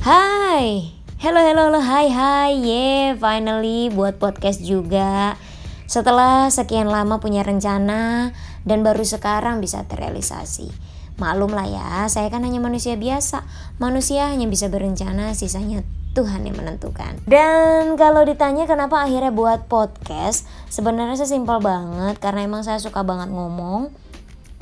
Hai, hello hello hello, hai hai, yeah, finally buat podcast juga. Setelah sekian lama punya rencana dan baru sekarang bisa terrealisasi. Maklum lah ya, saya kan hanya manusia biasa. Manusia hanya bisa berencana, sisanya Tuhan yang menentukan. Dan kalau ditanya kenapa akhirnya buat podcast, sebenarnya sesimpel banget karena emang saya suka banget ngomong.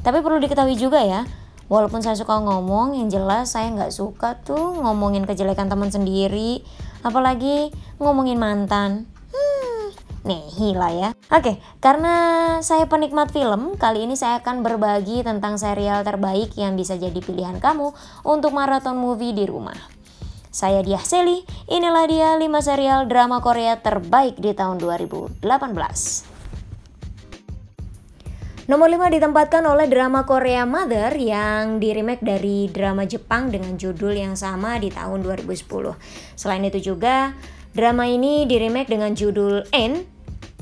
Tapi perlu diketahui juga ya, walaupun saya suka ngomong yang jelas saya nggak suka tuh ngomongin kejelekan teman sendiri. Apalagi ngomongin mantan. Hmm, nih hila ya. Oke karena saya penikmat film kali ini saya akan berbagi tentang serial terbaik yang bisa jadi pilihan kamu untuk maraton movie di rumah. Saya Diah Seli, inilah dia 5 serial drama Korea terbaik di tahun 2018. Nomor 5 ditempatkan oleh drama Korea Mother yang diremake dari drama Jepang dengan judul yang sama di tahun 2010. Selain itu juga, drama ini diremake dengan judul N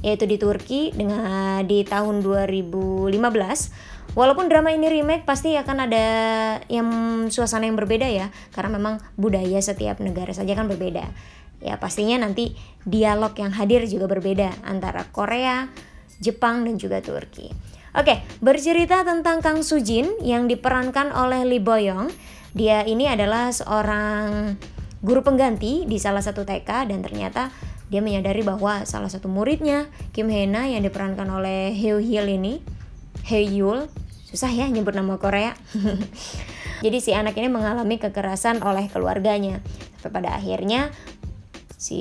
yaitu di Turki dengan di tahun 2015. Walaupun drama ini remake pasti akan ada yang suasana yang berbeda ya karena memang budaya setiap negara saja kan berbeda. Ya pastinya nanti dialog yang hadir juga berbeda antara Korea, Jepang dan juga Turki. Oke, bercerita tentang Kang Sujin yang diperankan oleh Lee Boyong. Dia ini adalah seorang guru pengganti di salah satu TK dan ternyata dia menyadari bahwa salah satu muridnya Kim Hena yang diperankan oleh Heo Hyul ini, Hyul, susah ya nyebut nama Korea. Jadi si anak ini mengalami kekerasan oleh keluarganya. Sampai pada akhirnya si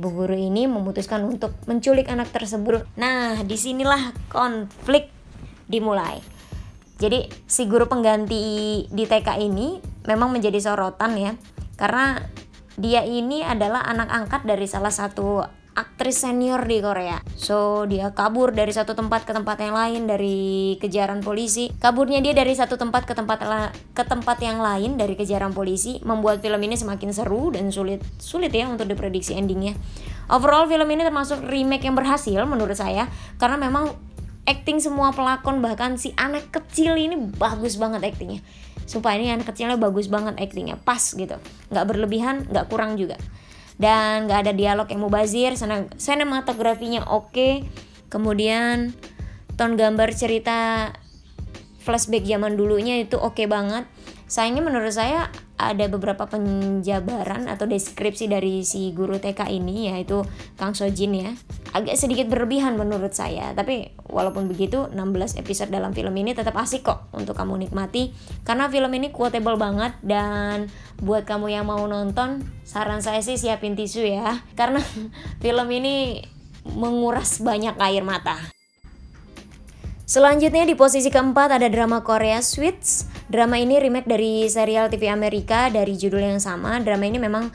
bu guru ini memutuskan untuk menculik anak tersebut. Nah, di sinilah konflik dimulai. Jadi si guru pengganti di TK ini memang menjadi sorotan ya karena dia ini adalah anak angkat dari salah satu aktris senior di Korea. So, dia kabur dari satu tempat ke tempat yang lain dari kejaran polisi. Kaburnya dia dari satu tempat ke tempat ke tempat yang lain dari kejaran polisi membuat film ini semakin seru dan sulit sulit ya untuk diprediksi endingnya. Overall film ini termasuk remake yang berhasil menurut saya karena memang acting semua pelakon bahkan si anak kecil ini bagus banget actingnya. Supaya ini anak kecilnya bagus banget actingnya. Pas gitu. Nggak berlebihan nggak kurang juga. Dan nggak ada dialog yang mubazir sinematografinya oke. Kemudian ton gambar cerita flashback zaman dulunya itu oke banget. Sayangnya menurut saya ada beberapa penjabaran atau deskripsi dari si guru TK ini yaitu Kang Sojin ya. Agak sedikit berlebihan menurut saya tapi walaupun begitu 16 episode dalam film ini tetap asik kok untuk kamu nikmati. Karena film ini quotable banget dan buat kamu yang mau nonton saran saya sih siapin tisu ya. Karena film ini menguras banyak air mata. Selanjutnya di posisi keempat ada drama Korea Sweets. Drama ini remake dari serial TV Amerika dari judul yang sama. Drama ini memang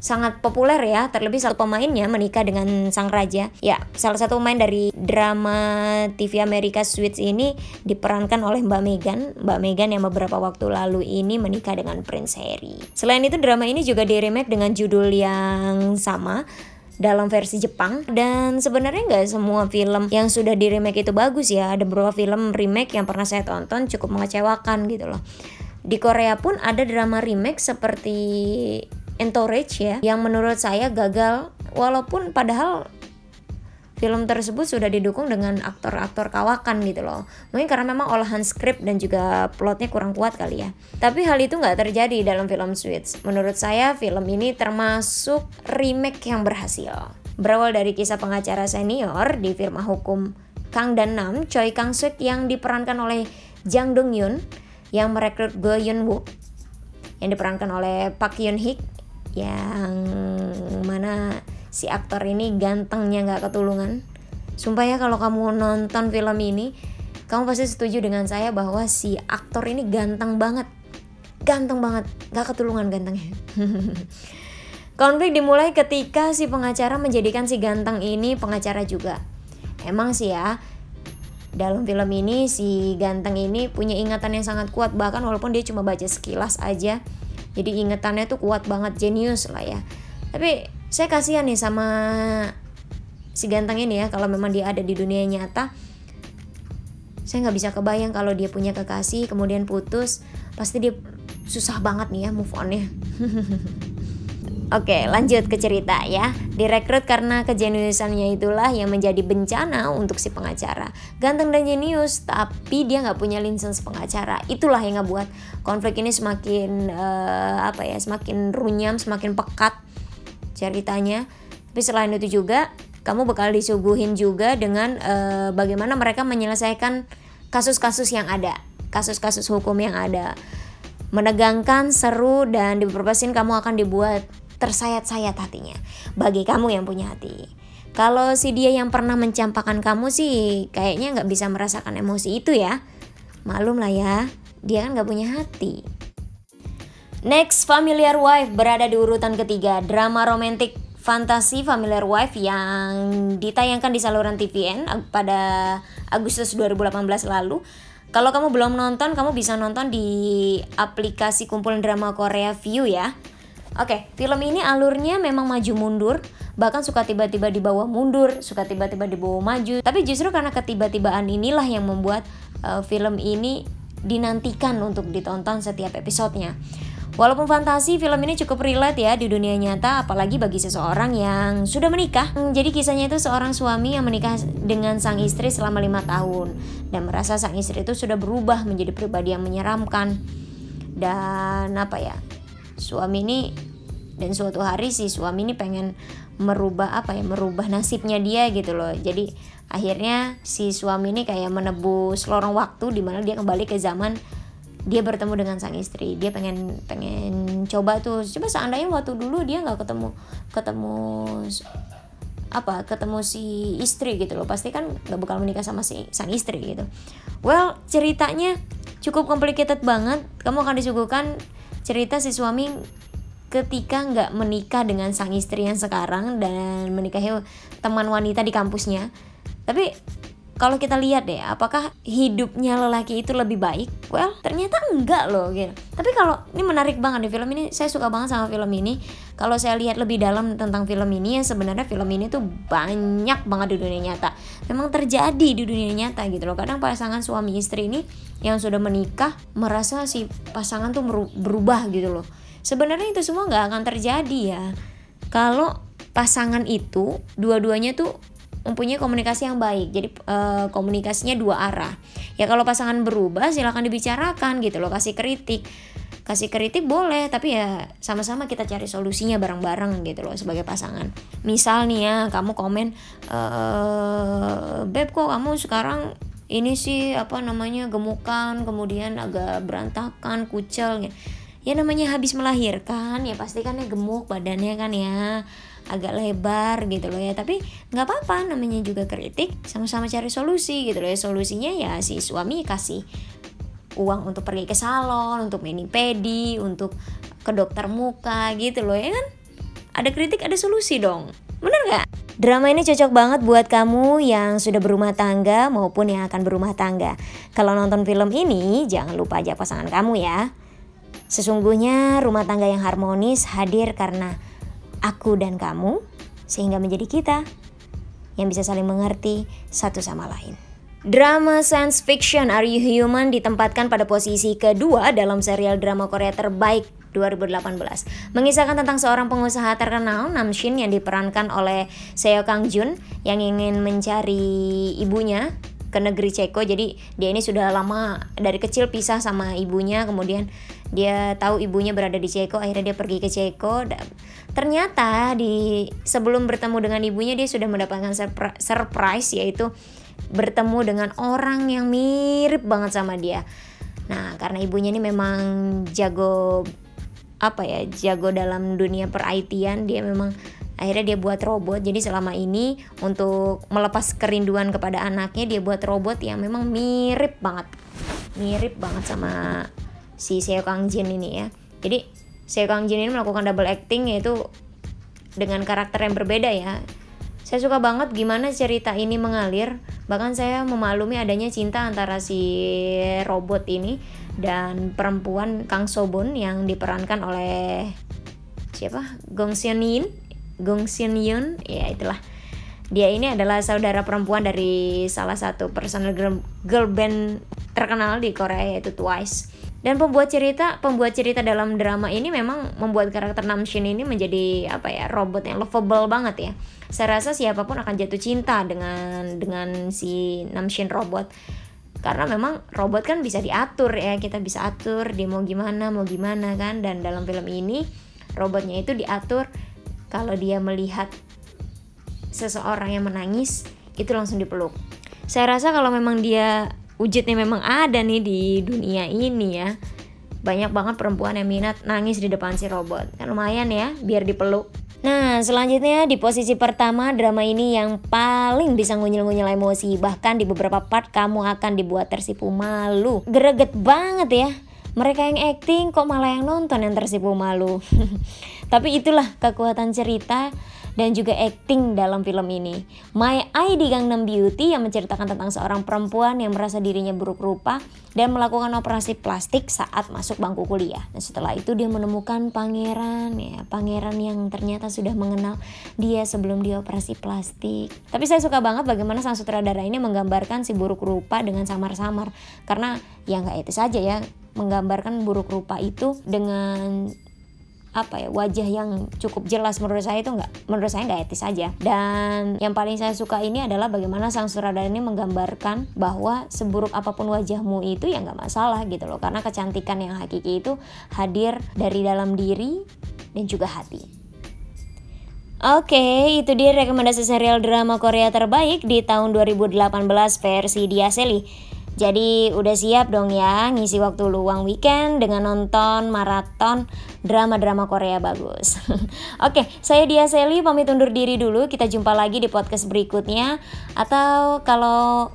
sangat populer ya, terlebih satu pemainnya menikah dengan sang raja. Ya, salah satu pemain dari drama TV Amerika Sweets ini diperankan oleh Mbak Megan. Mbak Megan yang beberapa waktu lalu ini menikah dengan Prince Harry. Selain itu drama ini juga di remake dengan judul yang sama dalam versi Jepang. Dan sebenarnya nggak semua film yang sudah di remake itu bagus ya. Ada beberapa film remake yang pernah saya tonton cukup mengecewakan gitu loh. Di Korea pun ada drama remake seperti Entourage ya yang menurut saya gagal. Walaupun padahal film tersebut sudah didukung dengan aktor-aktor kawakan gitu loh. Mungkin karena memang olahan skrip dan juga plotnya kurang kuat kali ya. Tapi hal itu nggak terjadi dalam film Suits. Menurut saya film ini termasuk remake yang berhasil. Berawal dari kisah pengacara senior di firma hukum Kang Dan Nam, Choi Kang Suk yang diperankan oleh Jang Dong Yun yang merekrut Go Yun Wook yang diperankan oleh Pak Yun Hik yang mana si aktor ini gantengnya nggak ketulungan. Sumpah ya kalau kamu nonton film ini kamu pasti setuju dengan saya bahwa si aktor ini ganteng banget. Ganteng banget. Gak ketulungan gantengnya. Konflik dimulai ketika si pengacara menjadikan si ganteng ini pengacara juga. Emang sih ya dalam film ini si ganteng ini punya ingatan yang sangat kuat. Bahkan walaupun dia cuma baca sekilas aja jadi ingatannya tuh kuat banget jenius lah ya. Tapi saya kasihan nih sama si ganteng ini ya kalau memang dia ada di dunia nyata saya nggak bisa kebayang kalau dia punya kekasih kemudian putus pasti dia susah banget nih ya move onnya Oke, lanjut ke cerita ya. Direkrut karena kejeniusannya itulah yang menjadi bencana untuk si pengacara. Ganteng dan jenius, tapi dia nggak punya lisensi pengacara. Itulah yang ngebuat konflik ini semakin uh, apa ya, semakin runyam, semakin pekat ceritanya. Tapi selain itu juga, kamu bakal disuguhin juga dengan uh, bagaimana mereka menyelesaikan kasus-kasus yang ada, kasus-kasus hukum yang ada menegangkan, seru, dan di beberapa scene kamu akan dibuat tersayat-sayat hatinya bagi kamu yang punya hati. Kalau si dia yang pernah mencampakkan kamu sih kayaknya nggak bisa merasakan emosi itu ya. Malum lah ya, dia kan nggak punya hati. Next, Familiar Wife berada di urutan ketiga, drama romantik fantasi Familiar Wife yang ditayangkan di saluran TVN pada Agustus 2018 lalu. Kalau kamu belum nonton, kamu bisa nonton di aplikasi kumpulan drama Korea View ya. Oke, film ini alurnya memang maju mundur, bahkan suka tiba-tiba dibawa mundur, suka tiba-tiba dibawa maju. Tapi justru karena ketiba-tibaan inilah yang membuat uh, film ini dinantikan untuk ditonton setiap episodenya. Walaupun fantasi, film ini cukup relate ya di dunia nyata, apalagi bagi seseorang yang sudah menikah. Jadi kisahnya itu seorang suami yang menikah dengan sang istri selama lima tahun dan merasa sang istri itu sudah berubah menjadi pribadi yang menyeramkan dan apa ya suami ini dan suatu hari si suami ini pengen merubah apa ya merubah nasibnya dia gitu loh jadi akhirnya si suami ini kayak menebus lorong waktu di mana dia kembali ke zaman dia bertemu dengan sang istri. Dia pengen pengen coba tuh. Coba seandainya waktu dulu dia nggak ketemu ketemu apa ketemu si istri gitu loh. Pasti kan gak bakal menikah sama si sang istri gitu. Well ceritanya cukup complicated banget. Kamu akan disuguhkan cerita si suami ketika nggak menikah dengan sang istri yang sekarang dan menikahi teman wanita di kampusnya. Tapi kalau kita lihat deh apakah hidupnya lelaki itu lebih baik? Well ternyata enggak loh gitu. Tapi kalau ini menarik banget di film ini saya suka banget sama film ini. Kalau saya lihat lebih dalam tentang film ini ya sebenarnya film ini tuh banyak banget di dunia nyata. Memang terjadi di dunia nyata gitu loh. Kadang pasangan suami istri ini yang sudah menikah merasa si pasangan tuh berubah gitu loh. Sebenarnya itu semua nggak akan terjadi ya. Kalau pasangan itu dua-duanya tuh mempunyai komunikasi yang baik. Jadi uh, komunikasinya dua arah. Ya kalau pasangan berubah silahkan dibicarakan gitu loh. Kasih kritik. Kasih kritik boleh tapi ya sama-sama kita cari solusinya bareng-bareng gitu loh sebagai pasangan. Misal nih ya kamu komen uh, beb kok kamu sekarang ini sih apa namanya gemukan kemudian agak berantakan kucel ya namanya habis melahirkan ya pasti kan ya gemuk badannya kan ya agak lebar gitu loh ya. Tapi nggak apa-apa namanya juga kritik sama-sama cari solusi gitu loh ya. Solusinya ya si suami kasih uang untuk pergi ke salon untuk mani pedi untuk ke dokter muka gitu loh ya kan. Ada kritik ada solusi dong. Bener nggak? Drama ini cocok banget buat kamu yang sudah berumah tangga maupun yang akan berumah tangga. Kalau nonton film ini, jangan lupa ajak pasangan kamu ya. Sesungguhnya rumah tangga yang harmonis hadir karena aku dan kamu, sehingga menjadi kita yang bisa saling mengerti satu sama lain. Drama science fiction Are You Human ditempatkan pada posisi kedua dalam serial drama Korea terbaik 2018. Mengisahkan tentang seorang pengusaha terkenal Namshin yang diperankan oleh Seo Kang Jun yang ingin mencari ibunya ke negeri Ceko. Jadi dia ini sudah lama dari kecil pisah sama ibunya, kemudian dia tahu ibunya berada di Ceko akhirnya dia pergi ke Ceko. Ternyata di sebelum bertemu dengan ibunya dia sudah mendapatkan surprise yaitu bertemu dengan orang yang mirip banget sama dia. Nah karena ibunya ini memang jago apa ya jago dalam dunia per dia memang akhirnya dia buat robot. Jadi selama ini untuk melepas kerinduan kepada anaknya dia buat robot yang memang mirip banget. Mirip banget sama si Seo Kang Jin ini ya. Jadi Seo Kang Jin ini melakukan double acting yaitu dengan karakter yang berbeda ya. Saya suka banget gimana cerita ini mengalir. Bahkan saya memaklumi adanya cinta antara si robot ini dan perempuan Kang Sobon yang diperankan oleh siapa? Gong Seon Yin? Gong Seon Yun? Ya itulah. Dia ini adalah saudara perempuan dari salah satu personal girl band terkenal di Korea yaitu Twice. Dan pembuat cerita, pembuat cerita dalam drama ini memang membuat karakter Namshin ini menjadi apa ya robot yang lovable banget ya. Saya rasa siapa pun akan jatuh cinta dengan dengan si Namshin robot. Karena memang robot kan bisa diatur ya kita bisa atur dia mau gimana mau gimana kan. Dan dalam film ini robotnya itu diatur. Kalau dia melihat seseorang yang menangis itu langsung dipeluk. Saya rasa kalau memang dia wujudnya memang ada nih di dunia ini ya banyak banget perempuan yang minat nangis di depan si robot kan lumayan ya biar dipeluk Nah, selanjutnya di posisi pertama drama ini yang paling bisa ngunyil-ngunyil emosi. Bahkan di beberapa part kamu akan dibuat tersipu malu. Greget banget ya. Mereka yang acting kok malah yang nonton yang tersipu malu. Tapi itulah kekuatan cerita dan juga acting dalam film ini. My ID Gangnam Beauty yang menceritakan tentang seorang perempuan yang merasa dirinya buruk rupa dan melakukan operasi plastik saat masuk bangku kuliah. Dan setelah itu dia menemukan pangeran ya, pangeran yang ternyata sudah mengenal dia sebelum dia operasi plastik. Tapi saya suka banget bagaimana sang sutradara ini menggambarkan si buruk rupa dengan samar-samar karena ya nggak etis aja ya menggambarkan buruk rupa itu dengan apa ya wajah yang cukup jelas menurut saya itu nggak menurut saya nggak etis saja dan yang paling saya suka ini adalah bagaimana sang sutradara ini menggambarkan bahwa seburuk apa pun wajahmu itu ya nggak masalah gitu loh. Karena kecantikan yang hakiki itu hadir dari dalam diri dan juga hati. Oke, itu dia rekomendasi serial drama Korea terbaik di tahun 2018 versi Diaseli. Jadi udah siap dong ya ngisi waktu luang weekend dengan nonton maraton drama-drama Korea bagus. Oke, saya Dia Seli pamit undur diri dulu. Kita jumpa lagi di podcast berikutnya atau kalau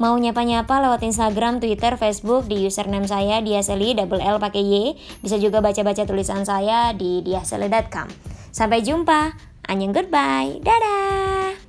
mau nyapa-nyapa lewat Instagram, Twitter, Facebook di username saya Diaseli double L pakai Y. Bisa juga baca-baca tulisan saya di diaseli.com. Sampai jumpa. Annyeong goodbye. Dadah.